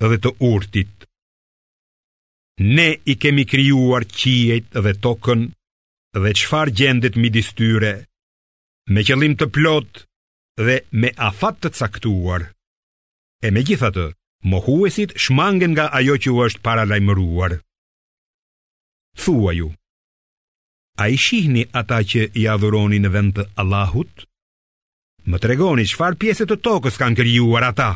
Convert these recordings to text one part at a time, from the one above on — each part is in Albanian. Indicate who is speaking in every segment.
Speaker 1: dhe të urtit. Ne i kemi krijuar qiejt dhe tokën dhe çfarë gjendet midis tyre me qëllim të plotë dhe me afat të caktuar. E megjithatë, mohuesit shmangen nga ajo që u është paralajmëruar. Thuaju, a i shihni ata që i adhuroni në vend të Allahut? Më tregoni çfarë pjese të tokës kanë krijuar ata?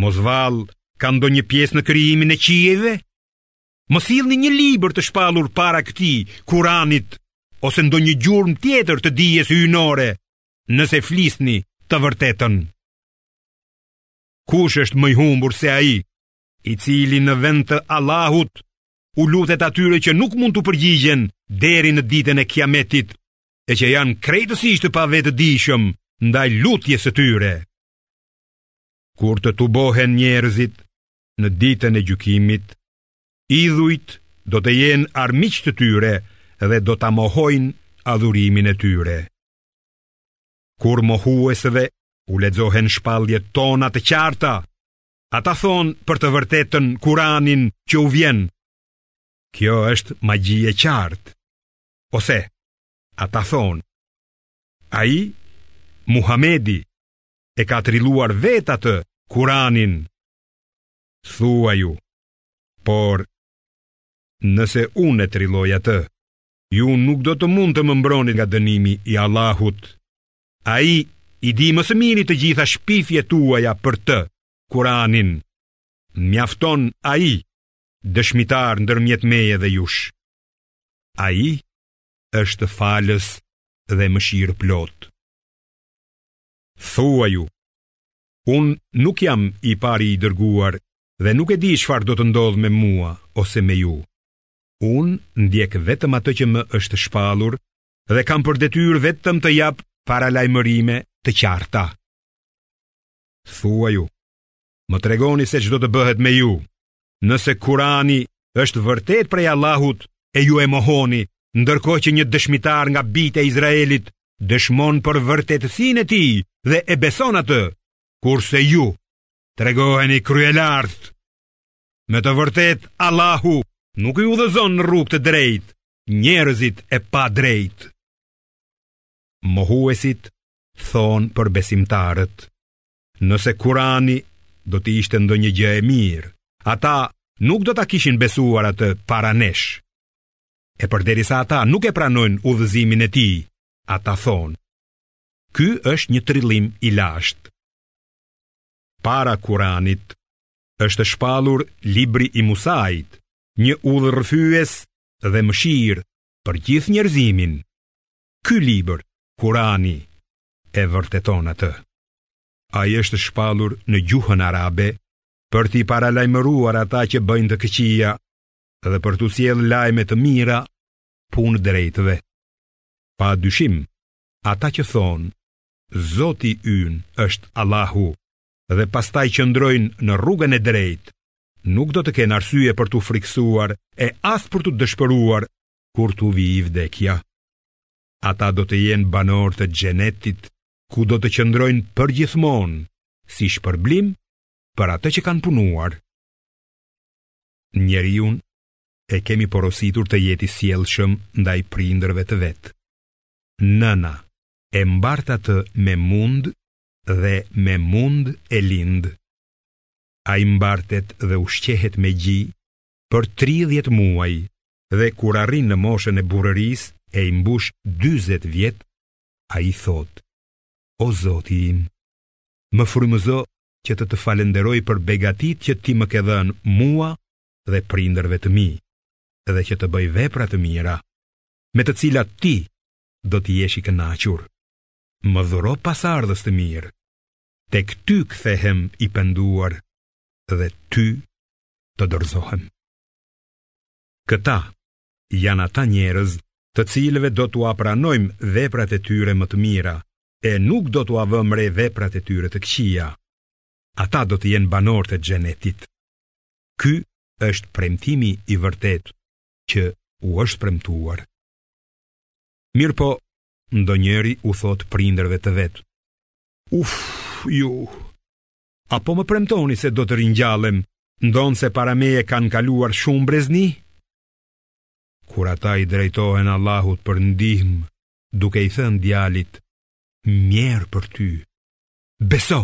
Speaker 1: Mos vallë ka ndonjë pjesë në krijimin e qiejve? Më sillni një libër të shpallur para këtij Kuranit ose ndonjë gjurmë tjetër të dijes hyjnore, nëse flisni të vërtetën. Kush është më i humbur se ai, i cili në vend të Allahut u lutet atyre që nuk mund t'u përgjigjen deri në ditën e Kiametit, e që janë krejtësisht të pavetëdijshëm ndaj lutjes së tyre. Kur të tubohen njerëzit në ditën e gjykimit, idhujt do të jenë armiq të tyre dhe do ta mohojnë adhurimin e tyre. Kur mohuesëve u lexohen shpalljet tona të qarta, ata thonë për të vërtetën Kur'anin që u vjen. Kjo është magji e qartë. Ose ata thonë, ai Muhamedi e ka trilluar vetë atë kuranin, thuaju, por nëse unë e trilloj atë, ju nuk do të mund të më mbroni nga dënimi i Allahut. Ai i di më së miri të gjitha shpifjet tuaja për të, kuranin, mjafton ai, dëshmitar ndërmjet meje dhe jush. Ai është falës dhe mëshirëplotë. Thuaju, unë nuk jam i pari i dërguar dhe nuk e di çfarë do të ndodhë me mua ose me ju. Unë ndjek vetëm atë që më është shpallur dhe kam për detyrë vetëm të jap paralajmërime të qarta. Thuaju, Më tregoni se ç'do të bëhet me ju. Nëse Kurani është vërtet prej Allahut e ju e mohoni, ndërkohë që një dëshmitar nga bijtë e Izraelit dëshmon për vërtetësinë e tij dhe e beson atë, kurse ju tregoheni kryelartë. Me të vërtetë Allahu nuk i udhëzon në rrugë të drejtë njerëzit e padrejtë. Mohuesit thonë për besimtarët, Nëse Kurani do të ishte ndonjë gjë e mirë, ata nuk do ta kishin besuar atë para nesh. E përderisa ata nuk e pranojnë udhëzimin e tij, ata thonë: Ky është një trillim i lashtë. Para Kuranit është shpallur libri i Musait, një udhërrëfyes dhe mëshirë për gjithë njerëzimin. Ky libër, Kurani, e vërteton atë. Ai është shpallur në gjuhën arabe për t'i paralajmëruar ata që bëjnë të këqija dhe për t'u sjellë lajme të mira punëdrejtëve. Pa dyshim, ata që thonë, Zoti ynë është Allahu dhe pastaj qëndrojnë në rrugën e drejtë, nuk do të kenë arsye për t'u frikësuar e as për t'u dëshpëruar kur t'u vijë vdekja. ata do të jenë banorë të xhenetit, ku do të qëndrojnë përgjithmonë si shpërblim për atë që kanë punuar. Njeriun e kemi porositur të jetë i sjellshëm ndaj prindërve të vet. Nëna e mbart atë me mund dhe me mund e lind. Ai mbartet dhe ushqehet me gji për 30 muaj dhe kur arrin në moshën e burrërisë e i mbush 40 vjet, ai thotë: O Zoti im, më frymëzo që të të falënderoj për begatitë që ti më ke dhënë mua dhe prindërve të mi, dhe që të bëj vepra të mira, me të cilat ti do të jesh i kënaqur. Më dhuro pasardhës të mirë. Tek ty kthehem i penduar dhe ty të dorëzohem. Këta janë ata njerëz të cilëve do t'ua pranojmë veprat e tyre më të mira, e nuk do t'ua vëmë re veprat e tyre të këqija. Ata do të jenë banorë të xhenetit. Ky është premtimi i vërtetë që u është premtuar. Mirëpo, ndonjëri u thotë prindërve të vet. Uf, ju, Apo më premtoni se do të ringjallem, ndonëse para meje kanë kaluar shumë brezni? Kur ata i drejtohen Allahut për ndihmë, duke i thënë djalit, mjerë për ty. Beso,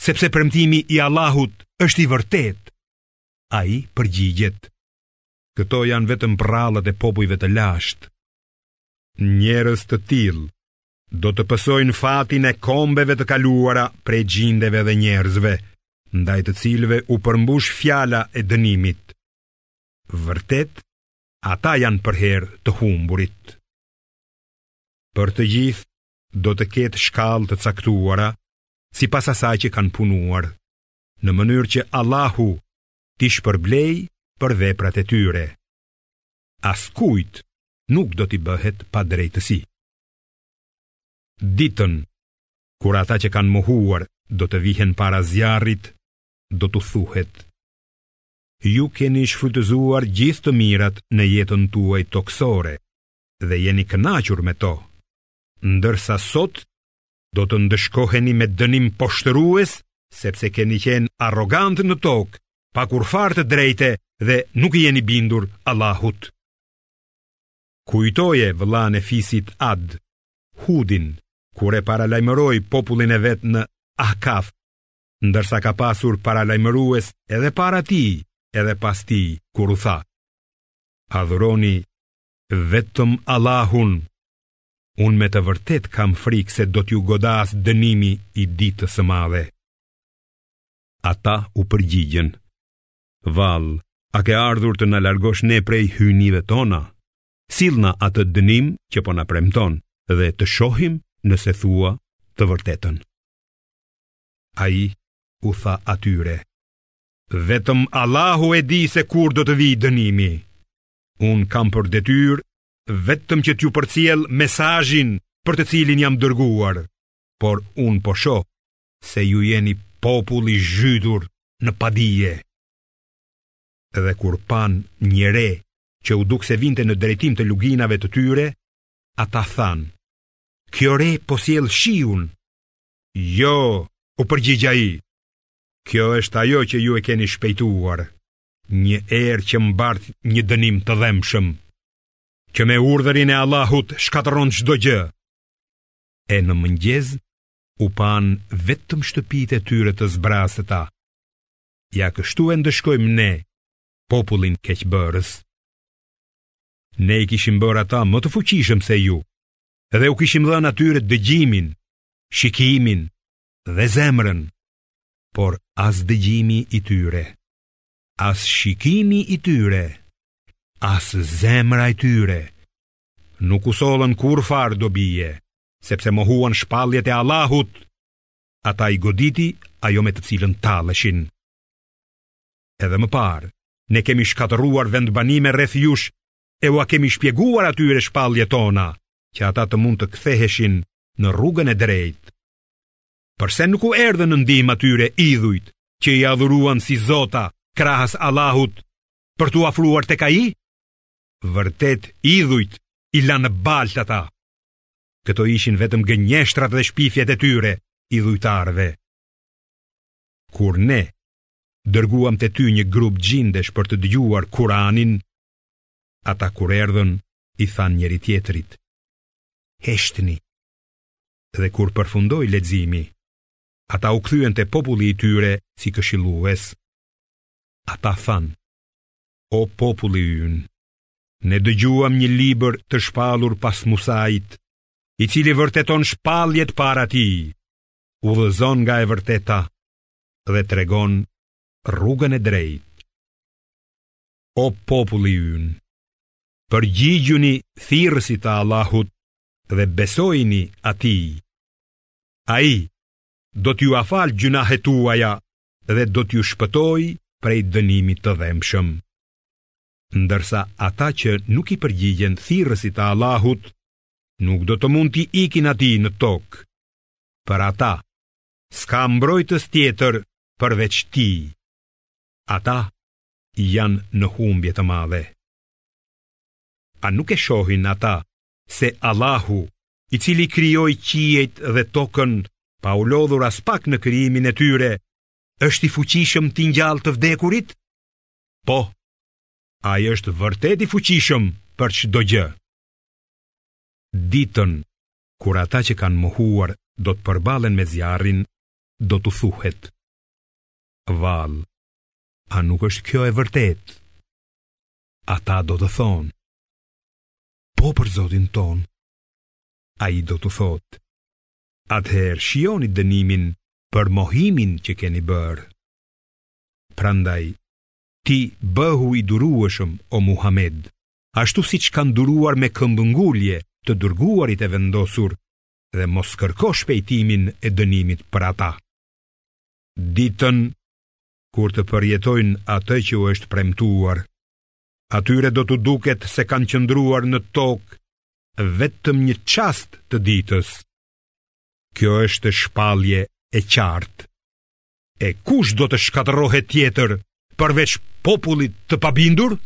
Speaker 1: sepse premtimi i Allahut është i vërtetë. Ai përgjigjet. Këto janë vetëm përrallat e popujve të lashtë. Njerëz të tillë, do të pësojnë fatin e kombeve të kaluara prej xhindeve dhe njerëzve, ndaj të cilëve u përmbush fjala e dënimit. Vërtet, ata janë përherë të humburit. Për të gjithë, do të ketë shkallë të caktuara, sipas asaj që kanë punuar, në mënyrë që Allahu t'i shpërblejë për veprat e tyre. Askujt nuk do t'i bëhet padrejtësi. Ditën, kur ata që kanë mohuar do të vihen para zjarrit, do t'u thuhet, ju keni shfrytëzuar gjithë të mirat në jetën tuaj tokësore dhe jeni kënaqur me to, ndërsa sot do të ndëshkoheni me dënim poshtërues sepse keni qenë arrogantë në tokë, pa kurrfarë të drejte dhe nuk i jeni bindur Allahut. Kujtoje vëllanë e fisit Ad, Hudin, kur e paralajmëroi popullin e vet në Ahkaf, ndërsa ka pasur paralajmërues edhe para tij, edhe pas tij, kur u tha: Adhuroni vetëm Allahun. Unë me të vërtetë kam frikë se do t'ju godasë dënimi i ditës së madhe. Ata u përgjigjën: Vallë, a ke ardhur të na largosh ne prej hyjnive tona? Sillna atë dënim që po na premton dhe të shohim nëse thua të vërtetën. Ai u tha atyre: Vetëm Allahu e di se kur do të vijë dënimi. Unë kam për detyrë vetëm që t'ju përcjell mesazhin për të cilin jam dërguar, por unë po shoh se ju jeni popull i zhytur në padije. Dhe kur panë një re që u duk se vinte në drejtim të luginave të tyre, ata thanë, kjo re po sjell shiun. Jo, u përgjigj ai, kjo është ajo që ju e keni shpejtuar, një erë që mbart një dënim të dhembshëm, që me urdhërin e Allahut shkatërron çdo gjë. E në mëngjes, u panë vetëm shtëpitë e tyre të zbrazëta. Ja kështu e ndëshkojmë ne, popullin keqbërës. Ne i kishim bërë ata më të fuqishëm se ju, dhe u kishim dhënë atyre dëgjimin, shikimin dhe zemrën, por as dëgjimi i tyre, as shikimi i tyre, as zemra e tyre, nuk u sollën kurrfarë dobie. sepse mohuan shpalljet e Allahut, ata i goditi ajo me të cilën talleshin. Edhe më parë, ne kemi shkatërruar vendbanime rreth jush e ua kemi shpjeguar atyre shpalljet tona, që ata të mund të ktheheshin në rrugën e drejtë. Përse nuk u erdhën në ndihmë atyre idhujt që i adhuruan si zota krahas Allahut për t'u afruar tek ai? Vërtet idhujt i lanë në baltë ata Këto ishin vetëm gënjeshtrat dhe shpifjet e tyre idhujtarëve. Kur ne dërguam te ty një grup xhindesh për të dëgjuar Kuranin, ata kur erdhën i thanë njëri-tjetrit, heshtni, dhe kur përfundoi leximi, ata u kthyen te populli i tyre si këshillues. Ata thanë, o populli ynë. Ne dëgjuam një libër të shpallur pas Musait, i cili vërteton shpalljet para tij, udhëzon nga e vërteta dhe tregon rrugën e drejtë. O populli ynë, përgjigjuni thirrësit të Allahut dhe besojini atij. Ai do t'jua falë gjynahet tuaja dhe do t'ju shpëtojë prej dënimit të dhembshëm. Ndërsa ata që nuk i përgjigjen thirrësit të Allahut, nuk do të mund t'i ikin atij në tokë. Për ata s'ka mbrojtës tjetër përveç tij. Ata janë në humbje të madhe. A nuk e shohin ata se Allahu, i cili krijoi qiejt dhe tokën pa u lodhur aspak në krijimin e tyre, është i fuqishëm t'i ngjallë të vdekurit? Po, ai është vërtet i fuqishëm për çdo gjë. Ditën kur ata që kanë mohuar do të përballen me zjarrin, do t'u thuhet: Vallë, a nuk është kjo e vërtetë? Ata do të thonë: po për Zotin tonë. Ai do t'u thotë, atëherë shijoni dënimin për mohimin që keni bërë. Prandaj, ti bëhu i durueshëm o Muhammed, ashtu siç kanë duruar me këmbëngulje të dërguarit e vendosur dhe mos kërko shpejtimin e dënimit për ata. Ditën, kur të përjetojnë atë që u është premtuar, atyre do t'u duket se kanë qëndruar në tokë vetëm një çast të ditës. Kjo është shpallje e qartë. E kush do të shkatërrohet tjetër përveç popullit të pabindur?